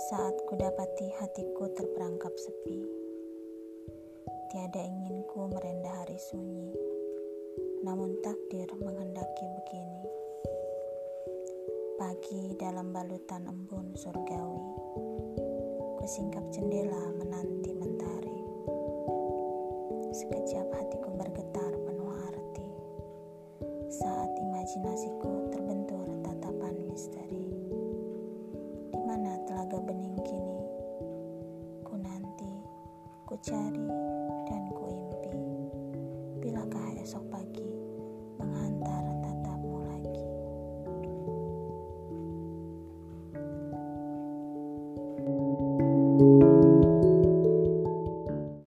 Kudapati hatiku terperangkap sepi. Tiada inginku merendah hari sunyi, namun takdir menghendaki begini. Pagi dalam balutan embun surgawi, kusingkap jendela menanti mentari. Sekejap hatiku bergetar penuh arti, saat imajinasiku Mana telaga bening kini? Ku nanti, ku cari, dan ku impi. Bilakah esok pagi menghantar tatapmu lagi?